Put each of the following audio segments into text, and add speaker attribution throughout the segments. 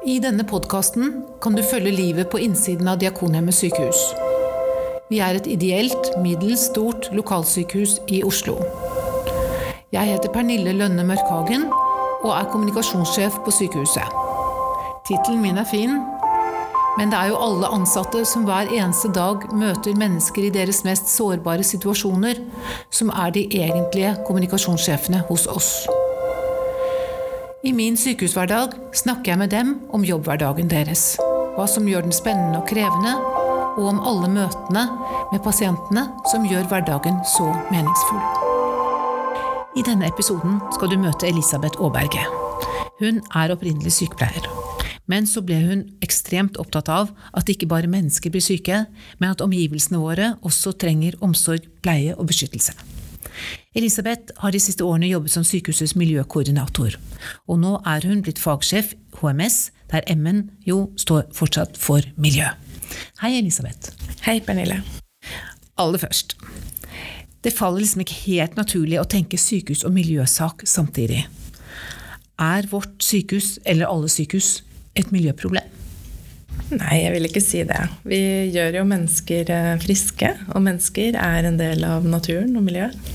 Speaker 1: I denne podkasten kan du følge livet på innsiden av Diakonhjemmet sykehus. Vi er et ideelt, middels stort lokalsykehus i Oslo. Jeg heter Pernille Lønne Mørkhagen og er kommunikasjonssjef på sykehuset. Tittelen min er fin, men det er jo alle ansatte som hver eneste dag møter mennesker i deres mest sårbare situasjoner, som er de egentlige kommunikasjonssjefene hos oss. I min sykehushverdag snakker jeg med dem om jobbhverdagen deres. Hva som gjør den spennende og krevende, og om alle møtene med pasientene som gjør hverdagen så meningsfull. I denne episoden skal du møte Elisabeth Aaberge. Hun er opprinnelig sykepleier. Men så ble hun ekstremt opptatt av at ikke bare mennesker blir syke, men at omgivelsene våre også trenger omsorg, pleie og beskyttelse. Elisabeth har de siste årene jobbet som sykehusets miljøkoordinator, og nå er hun blitt fagsjef HMS, der M-en jo står fortsatt for miljø. Hei, Elisabeth.
Speaker 2: Hei, Pernille.
Speaker 1: Aller først. Det faller liksom ikke helt naturlig å tenke sykehus og miljøsak samtidig. Er vårt sykehus, eller alle sykehus, et miljøproblem?
Speaker 2: Nei, jeg vil ikke si det. Vi gjør jo mennesker eh, friske, og mennesker er en del av naturen og miljøet.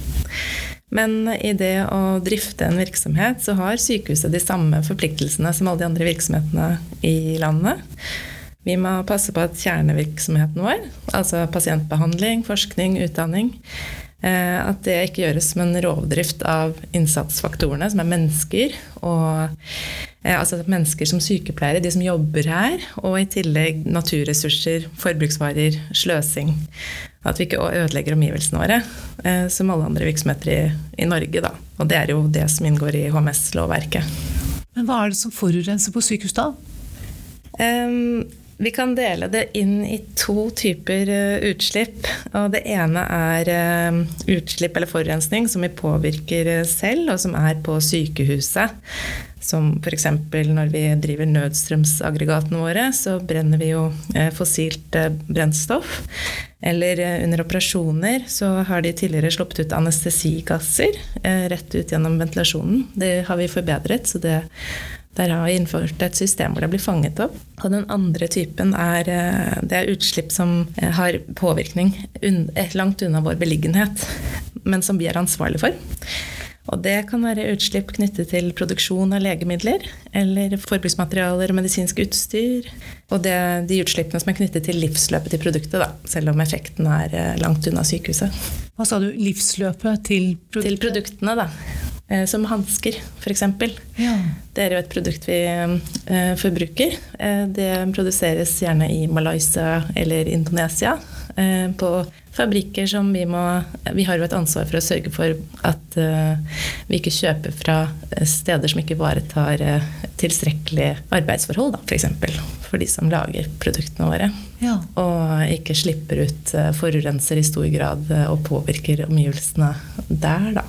Speaker 2: Men i det å drifte en virksomhet, så har sykehuset de samme forpliktelsene som alle de andre virksomhetene i landet. Vi må passe på at kjernevirksomheten vår, altså pasientbehandling, forskning, utdanning, at det ikke gjøres som en rovdrift av innsatsfaktorene, som er mennesker, og eh, altså mennesker som sykepleiere, de som jobber her, og i tillegg naturressurser, forbruksvarer, sløsing. At vi ikke ødelegger omgivelsene våre, eh, som alle andre virksomheter i, i, Norge. Da. Og det er jo det som inngår i HMS-lovverket.
Speaker 1: Men hva er det som forurenser på sykehus da?
Speaker 2: Um, vi kan dele det inn i to typer uh, utslipp. Og det ene er uh, utslipp eller forurensning som vi påvirker uh, selv, og som er på sykehuset. Som f.eks. når vi driver nødstrømsaggregatene våre, så brenner vi jo fossilt brennstoff. Eller eh, under operasjoner så har de tidligere sluppet ut anestesigasser eh, rett ut gjennom ventilasjonen. Det har vi forbedret, så det, der har vi innført et system hvor det blir fanget opp. Og den andre typen er, eh, det er utslipp som har påvirkning langt unna vår beliggenhet, men som vi er ansvarlig for. Og det kan være utslipp knyttet til produksjon av legemidler eller forbruksmaterialer og medisinsk utstyr. Og det, de utslippene som er knyttet til livsløpet til produktet, da, selv om effekten er eh, langt unna sykehuset.
Speaker 1: Hva sa du? Livsløpet til
Speaker 2: produktet? Til produktene, da. Eh, som hansker, f.eks. Ja. Det er jo et produkt vi eh, forbruker. Eh, det produseres gjerne i Malaysia eller Indonesia. Eh, på fabrikker som vi må Vi har jo et ansvar for å sørge for at eh, vi ikke kjøper fra eh, steder som ikke ivaretar eh, tilstrekkelig arbeidsforhold, f.eks. For, for de som lager produktene våre. Ja. Og ikke slipper ut forurenser i stor grad og påvirker omgivelsene der, da.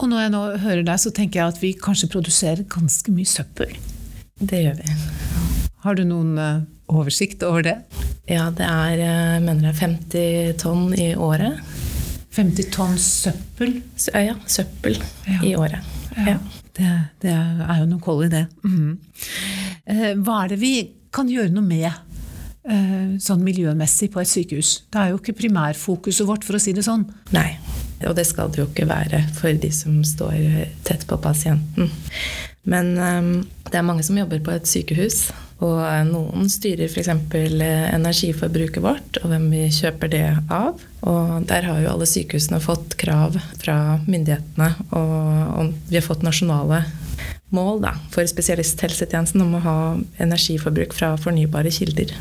Speaker 1: Og når jeg nå hører deg, så tenker jeg at vi kanskje produserer ganske mye søppel.
Speaker 2: Det gjør vi.
Speaker 1: Har du noen oversikt over det?
Speaker 2: Ja, det er jeg mener det er 50 tonn i året.
Speaker 1: 50 tonn søppel?
Speaker 2: Ja, søppel ja. i året. Ja.
Speaker 1: Det, det, er jo noe koll i det. Mm. Hva er det vi kan gjøre noe med eh, sånn miljømessig på et sykehus? Det er jo ikke primærfokuset vårt, for å si det sånn.
Speaker 2: Nei, og det skal det jo ikke være for de som står tett på pasienten. Men um, det er mange som jobber på et sykehus, og noen styrer f.eks. energiforbruket vårt og hvem vi kjøper det av. Og der har jo alle sykehusene fått krav fra myndighetene, og vi har fått nasjonale mål da, for spesialisthelsetjenesten om å ha energiforbruk fra fornybare kilder.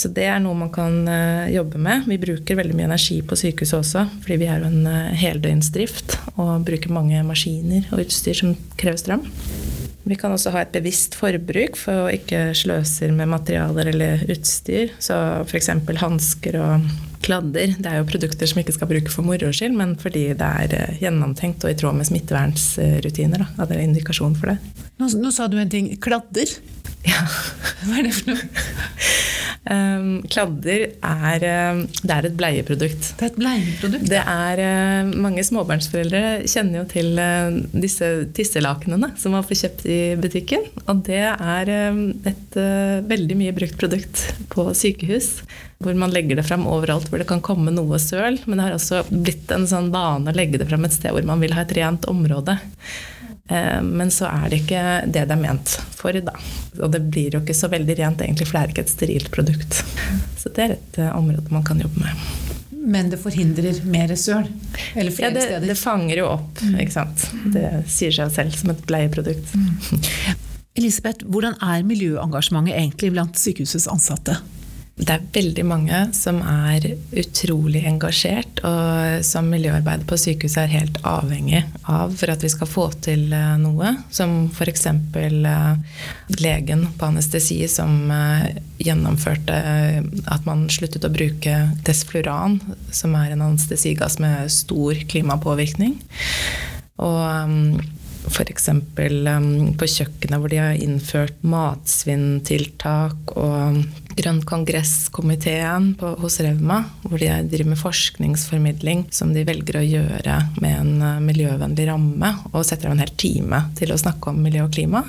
Speaker 2: Så det er noe man kan uh, jobbe med. Vi bruker veldig mye energi på sykehuset også, fordi vi er jo en uh, heldøgnsdrift og bruker mange maskiner og utstyr som krever strøm. Vi kan også ha et bevisst forbruk for å ikke sløse med materialer eller utstyr. Så f.eks. hansker og kladder. Det er jo produkter som ikke skal bruke for moro skyld, men fordi det er uh, gjennomtenkt og i tråd med smittevernsrutiner. Da. det er indikasjon for det.
Speaker 1: Nå, nå sa du en ting. Kladder?
Speaker 2: Ja.
Speaker 1: Hva er det for noe?
Speaker 2: Um, kladder er, um, det er et bleieprodukt.
Speaker 1: Det er et bleieprodukt?
Speaker 2: Det er, uh, mange småbarnsforeldre kjenner jo til disse tisselakenene som man får kjøpt i butikken. Og det er et uh, veldig mye brukt produkt på sykehus. Hvor man legger det fram overalt hvor det kan komme noe søl. Men det har også blitt en sånn vane å legge det fram et sted hvor man vil ha et rent område. Eh, men så er det ikke det det er ment for, da. Og det blir jo ikke så veldig rent, egentlig, for det er ikke et sterilt produkt. Så det er et eh, område man kan jobbe med.
Speaker 1: Men det forhindrer mer søl? Eller flere
Speaker 2: ja, det,
Speaker 1: steder?
Speaker 2: Det fanger jo opp, mm. ikke sant. Det sier seg selv som et bleieprodukt. Mm.
Speaker 1: Elisabeth, hvordan er miljøengasjementet egentlig blant sykehusets ansatte?
Speaker 2: Det er veldig mange som er utrolig engasjert, og som miljøarbeidet på sykehuset er helt avhengig av for at vi skal få til eh, noe. Som f.eks. Eh, legen på anestesi som eh, gjennomførte at man sluttet å bruke desfluran, som er en anestesigass med stor klimapåvirkning. Og F.eks. Um, på kjøkkenet hvor de har innført matsvinntiltak og Grønn kongresskomiteen hos Revma, hvor de driver med forskningsformidling som de velger å gjøre med en uh, miljøvennlig ramme, og setter av en hel time til å snakke om miljø og klima.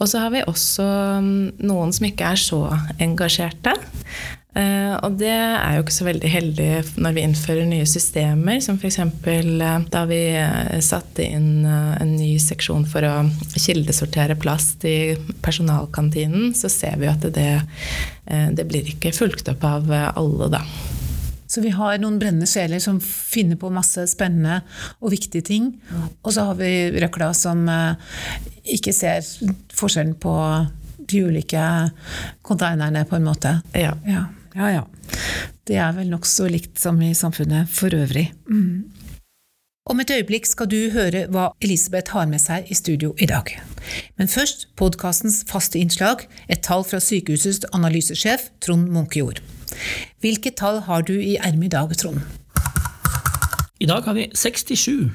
Speaker 2: Og så har vi også um, noen som ikke er så engasjerte. Uh, og det er jo ikke så veldig heldig når vi innfører nye systemer, som f.eks. Uh, da vi uh, satte inn en ny seksjon for å kildesortere plast i personalkantinen, så ser vi at det, det blir ikke fulgt opp av alle, da.
Speaker 1: Så vi har noen brennende sjeler som finner på masse spennende og viktige ting. Og så har vi røkla som ikke ser forskjellen på de ulike konteinerne, på en måte.
Speaker 2: Ja.
Speaker 1: ja. Ja, ja. Det er vel nokså likt som i samfunnet for øvrig. Mm. Om et øyeblikk skal du høre hva Elisabeth har med seg i studio i dag. Men først podkastens faste innslag, et tall fra sykehusets analysesjef Trond Munkejord. Hvilke tall har du i ermet i dag, Trond?
Speaker 3: I dag har vi 67.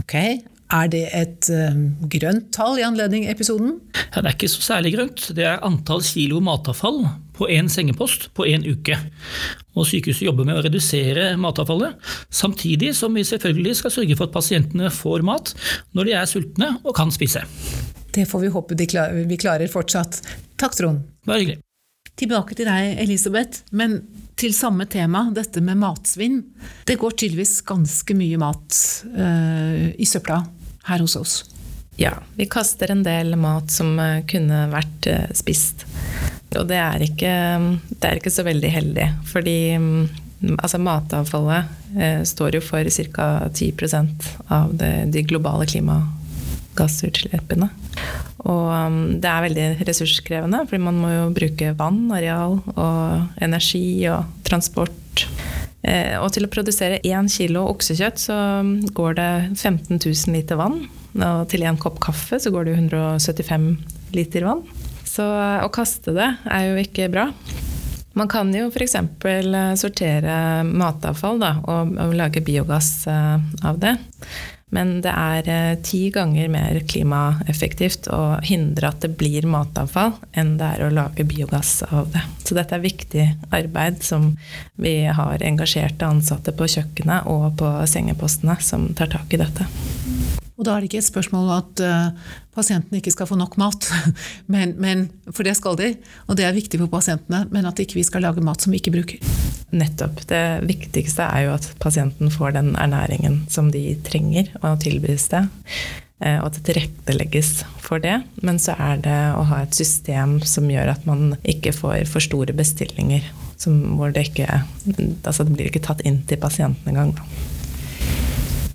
Speaker 1: Ok, er det et um, grønt tall i anledning episoden?
Speaker 3: Ja, det er ikke så særlig grønt. Det er antall kilo matavfall på én sengepost på én uke. Og Sykehuset jobber med å redusere matavfallet, samtidig som vi selvfølgelig skal sørge for at pasientene får mat når de er sultne og kan spise.
Speaker 1: Det får vi håpe de klar vi klarer fortsatt. Takk, Trond.
Speaker 3: Bare hyggelig.
Speaker 1: Tilbake til deg, Elisabeth, men til samme tema, dette med matsvinn. Det går tydeligvis ganske mye mat uh, i søpla her hos oss.
Speaker 2: Ja, vi kaster en del mat som uh, kunne vært uh, spist. Og det er, ikke, det er ikke, så veldig heldig, fordi mm, altså matavfallet eh, står jo for ca. 10 av det, de globale klimagassutslippene. Og um, det er veldig ressurskrevende, fordi man må jo bruke vann, areal og energi og transport. Eh, og til å produsere én kilo oksekjøtt så går det 15 000 liter vann. Og til en kopp kaffe så går det 175 liter vann. Så å kaste det er jo ikke bra. Man kan jo f.eks. Eh, sortere matavfall da, og, og, lage biogass eh, av det. Men det er eh, ti ganger mer klimaeffektivt å hindre at det blir matavfall, enn det er å lage biogass av det. Så dette er viktig arbeid som vi har engasjerte ansatte på kjøkkenet og på sengepostene som tar tak i dette.
Speaker 1: Og da er det ikke et spørsmål at uh, pasientene ikke skal få nok mat, men, men, for det skal de, og det er viktig for pasientene, men at ikke vi skal lage mat som vi ikke bruker.
Speaker 2: Nettopp. Det viktigste er jo at pasienten får den ernæringen som de trenger, og tilbys det. Eh, og at det tilrettelegges for det. Men så er det å ha et system som gjør at man ikke får for store bestillinger. Som, hvor det ikke Altså det blir ikke tatt inn til pasienten engang.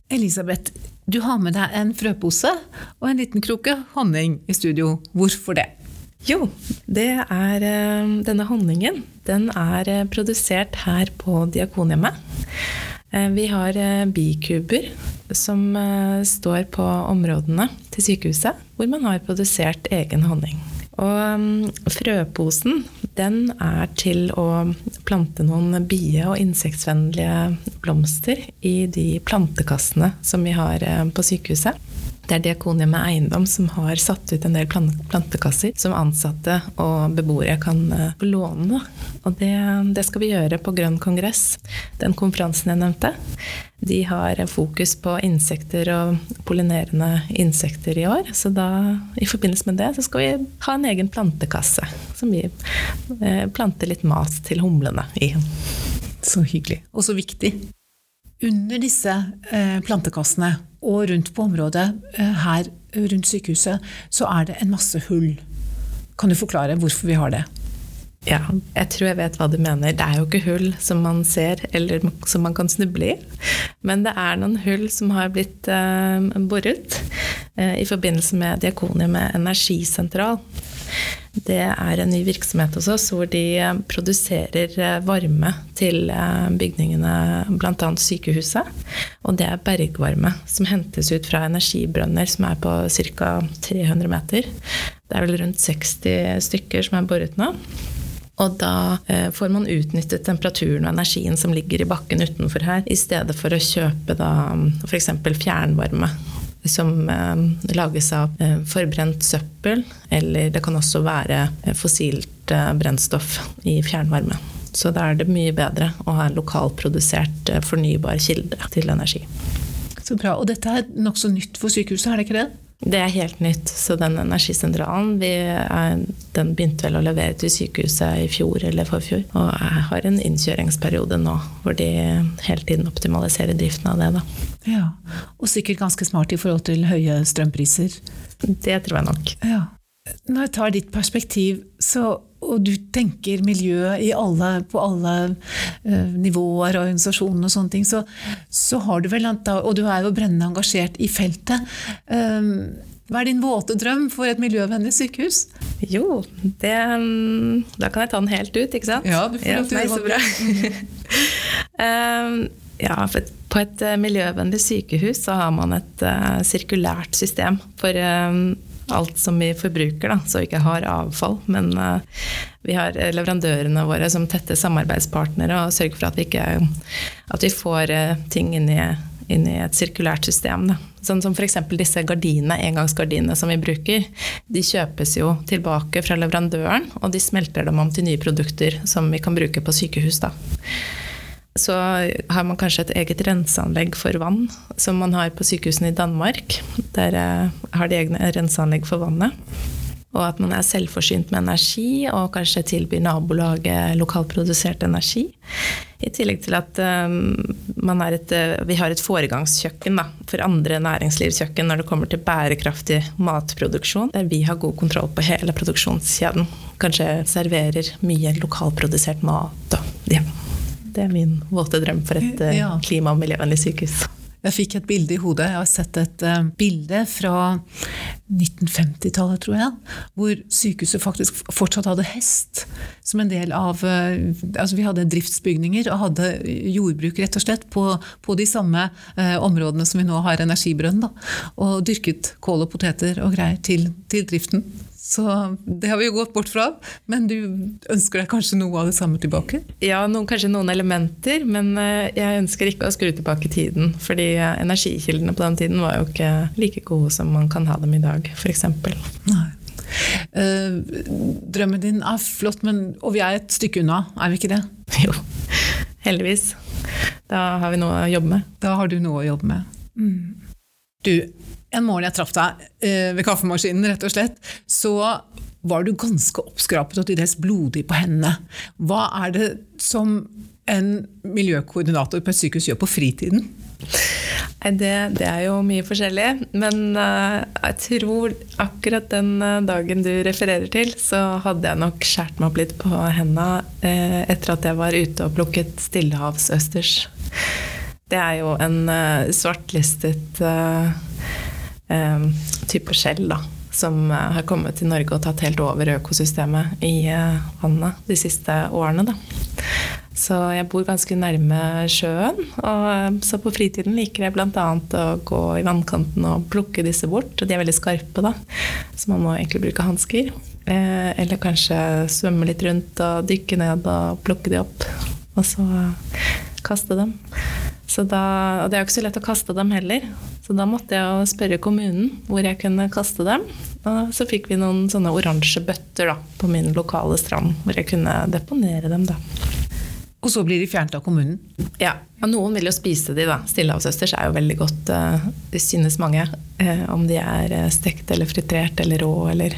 Speaker 1: Elisabeth, du har med deg en frøpose og en liten krukke honning i studio. Hvorfor det?
Speaker 2: Jo, det er eh, denne honningen. Den er eh, produsert her på Diakonhjemmet. Eh, vi har bikuber som står på områdene til sykehuset, hvor man har produsert egen honning. Og um, frøposen den er til å plante noen bie- og insektvennlige blomster i de plantekassene som vi har eh, på sykehuset. Det er Diakonhjemmet Eiendom som har satt ut en del plantekasser som ansatte og beboere kan eh, få låne. Og det, det, skal vi gjøre på Grønn kongress, den konferansen jeg nevnte. De har fokus på insekter og pollinerende insekter i år. Så da, i forbindelse med det, så skal vi ha en egen plantekasse som vi eh, planter litt mat til humlene i.
Speaker 1: Så hyggelig. Og så viktig. Under disse eh, plantekassene og rundt på området eh, her rundt sykehuset, så er det en masse hull. Kan du forklare hvorfor vi har det?
Speaker 2: Ja, jeg tror jeg vet hva du mener. Det er jo ikke hull som man ser eller som man kan snuble i. Men det er noen hull som har blitt eh, boret eh, i forbindelse med Diakoniet med energisentral. Det er en ny virksomhet hos oss hvor de eh, produserer varme til bygningene, bl.a. sykehuset. Og det er bergvarme som hentes ut fra energibrønner som er på ca. 300 meter. Det er vel rundt 60 stykker som er boret nå. Og da får man utnyttet temperaturen og energien som ligger i bakken utenfor her, i stedet for å kjøpe f.eks. fjernvarme som eh, lages av eh, forbrent søppel, eller det kan også være eh, fossilt brennstoff i fjernvarme. Så da er det mye bedre å ha en lokalprodusert fornybar kilde til energi.
Speaker 1: Så bra. Og dette er nokså nytt for sykehuset, er det ikke det?
Speaker 2: Det er helt nytt. Så den energisentralen er, den begynte vel å levere til sykehuset i fjor eller forfjor. Og jeg har en innkjøringsperiode nå hvor de hele tiden optimaliserer driften av det. Da.
Speaker 1: Ja, Og sikkert ganske smart i forhold til høye strømpriser.
Speaker 2: Det tror jeg nok.
Speaker 1: Ja. Når jeg tar ditt perspektiv, så, og du tenker miljø alle, på alle uh, nivåer og organisasjoner og sånne ting, så, så, har du vel Og du er jo brennende engasjert i feltet. Um, hva er din våte drøm for et miljøvennlig sykehus?
Speaker 2: Jo, det Da kan jeg ta den helt ut, ikke sant?
Speaker 1: Ja, du får lov til å gjøre det.
Speaker 2: um, ja, på et miljøvennlig sykehus så har man et uh, sirkulært system for um, alt som vi forbruker, da, så vi ikke har avfall. Men uh, vi har leverandørene våre som tette samarbeidspartnere og sørger for at vi, ikke, at vi får uh, ting inn i, inn i, et sirkulært system. Da. Sånn som f.eks. disse gardinene, engangsgardinene som vi bruker. De kjøpes jo tilbake fra leverandøren, og de smelter dem om til nye produkter som vi kan bruke på sykehus. Da så har man kanskje et eget renseanlegg for vann, som man har på sykehusene i Danmark. Der eh, har de egne renseanlegg for vannet. Og at man er selvforsynt med energi, og kanskje tilbyr nabolaget lokalprodusert energi. I tillegg til at um, et, vi har et foregangskjøkken da, for andre næringslivskjøkken når det kommer til bærekraftig matproduksjon, der vi har god kontroll på hele produksjonskjeden. Kanskje serverer mye lokalprodusert mat. Og, ja. Det er min våte drøm for et eh, ja. klima- og miljøvennlig sykehus.
Speaker 1: Jeg fikk et bilde i hodet. Jeg har sett et uh, bilde fra 1950-tallet, tror jeg, hvor sykehuset faktisk fortsatt hadde hest som en del av uh, Altså vi hadde driftsbygninger og hadde jordbruk, rett og slett, på, på de samme uh, områdene som vi nå har energibrønn. Da, og dyrket kål og poteter og greier til, til driften. Så det har vi jo gått bort fra. Men du ønsker deg kanskje noe av det samme tilbake?
Speaker 2: Ja, noen, kanskje noen elementer, men eh, jeg ønsker ikke å skru tilbake tiden. Fordi eh, energikildene på den tiden var jo ikke like gode som man kan ha dem i dag, f.eks. Nei.
Speaker 1: Uh, drømmen din er flott, men, og vi er et stykke unna, er vi ikke det?
Speaker 2: Jo, heldigvis. Da har vi noe å jobbe med.
Speaker 1: Da har du noe å jobbe med. Mm. Du, en morgen jeg traff deg eh, ved kaffemaskinen, rett og slett, så var du ganske oppskrapet og til dels blodig på hendene. Hva er det som en miljøkoordinator på et sykehus gjør på fritiden?
Speaker 2: Det, det, er jo mye forskjellig. Men uh, jeg tror akkurat den uh, dagen du refererer til, så hadde jeg nok skåret meg opp litt på hendene uh, etter at jeg var ute og plukket stillehavsøsters. Det er jo en svartlistet Ehm, type skjell som eh, har kommet til Norge og tatt helt over økosystemet i eh, vannet de siste årene. Da. Så jeg bor ganske nærme sjøen, og eh, så på fritiden liker jeg bl.a. å gå i vannkanten og plukke disse bort. Og de er veldig skarpe, da, så man må egentlig bruke hansker. Eller kanskje svømme litt rundt og dykke ned og plukke de opp, og så kaste dem. Da, og det er jo ikke så lett å kaste dem heller. Så da måtte jeg jo spørre kommunen hvor jeg kunne kaste dem. Og så fikk vi noen sånne oransje bøtter da, på min lokale strand hvor jeg kunne deponere dem. da.
Speaker 1: Og så blir de fjernet av kommunen?
Speaker 2: Ja, og noen vil jo spise de da. Stillehavsøsters er jo veldig godt, uh, det synes mange. Uh, om de er uh, stekt eller fritert eller rå eller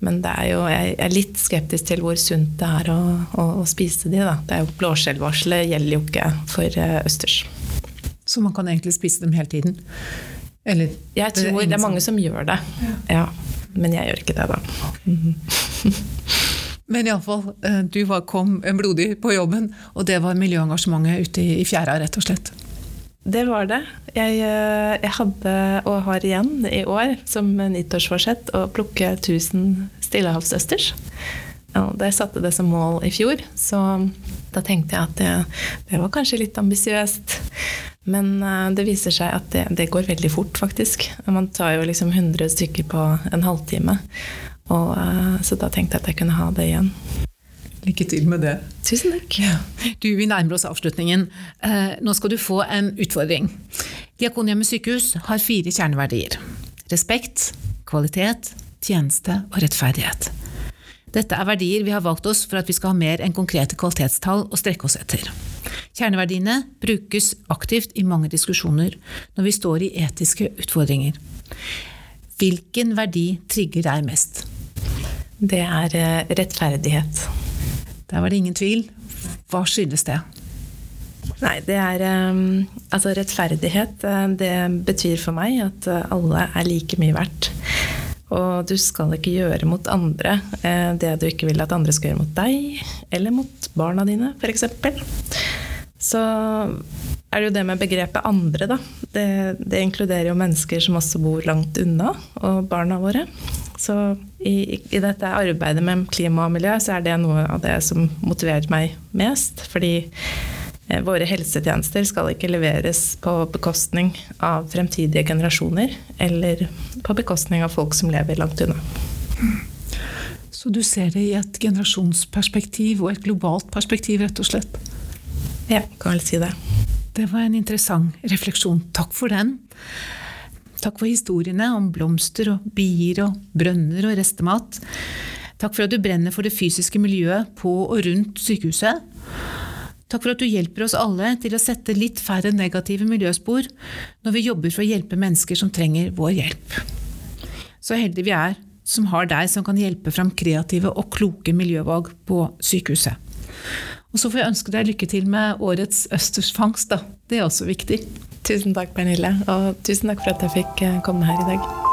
Speaker 2: Men det er jo, jeg er litt skeptisk til hvor sunt det er å, å, å spise de da. Det er jo Blåskjellvarselet gjelder jo ikke for østers.
Speaker 1: Så man kan egentlig spise dem hele tiden?
Speaker 2: Eller Jeg tror det er, det er mange som gjør det. Ja. ja. Men jeg gjør ikke det, da. Mm -hmm.
Speaker 1: Men iallfall, eh, du var, kom blodig på jobben, og det var miljøengasjementet ute i, i fjæra, rett og slett.
Speaker 2: Det var det. Jeg, eh, jeg, hadde, og har igjen i år, som nyttårsforsett å plukke 1000 stillehavsøsters. Ja, da jeg satte det som mål i fjor, så da tenkte jeg at det, det var kanskje litt ambisiøst. Men eh, det viser seg at det, det, går veldig fort, faktisk. Man tar jo liksom 100 stykker på en halvtime. Og, eh, så da tenkte jeg at jeg kunne ha det igjen.
Speaker 1: Lykke til med det.
Speaker 2: Tusen takk.
Speaker 1: Ja. Du, Vi nærmer oss avslutningen. Eh, nå skal du få en utfordring. Diakonhjemmet sykehus har fire kjerneverdier. Respekt, kvalitet, tjeneste og rettferdighet. Dette er verdier vi har valgt oss for at vi skal ha mer enn konkrete kvalitetstall å strekke oss etter. Kjerneverdiene brukes aktivt i mange diskusjoner når vi står i etiske utfordringer. Hvilken verdi trigger deg mest?
Speaker 2: Det er eh, rettferdighet.
Speaker 1: Der var det ingen tvil. Hva skyldes det?
Speaker 2: Nei, det er um, Altså, rettferdighet, eh, det betyr for meg at alle er like mye verdt. Og du skal ikke gjøre mot andre det du ikke vil at andre skal gjøre mot deg, eller mot barna dine, f.eks. Så er det jo det med begrepet 'andre', da. Det, det, inkluderer jo mennesker som også bor langt unna, og barna våre. Så i, i, dette arbeidet med klima og miljø, så er det noe av det som motiverer meg mest. Fordi eh, våre helsetjenester skal ikke leveres på bekostning av fremtidige generasjoner, eller på bekostning av folk som lever langt unna.
Speaker 1: Så du ser det i et generasjonsperspektiv og et globalt perspektiv, rett og slett?
Speaker 2: Ja, kan vel si det.
Speaker 1: Det var en interessant refleksjon. Takk for den. Takk for historiene om blomster og bier og brønner og restemat. Takk for at du brenner for det fysiske miljøet på og rundt sykehuset. Takk for at du hjelper oss alle til å sette litt færre negative miljøspor når vi jobber for å hjelpe mennesker som trenger vår hjelp. Så heldige vi er som har deg som kan hjelpe fram kreative og kloke miljøvalg på sykehuset. Og så får jeg ønske deg lykke til med årets østersfangst. Da. Det er også viktig.
Speaker 2: Tusen takk, Pernille. Og tusen takk for at jeg fikk eh, komme her i dag.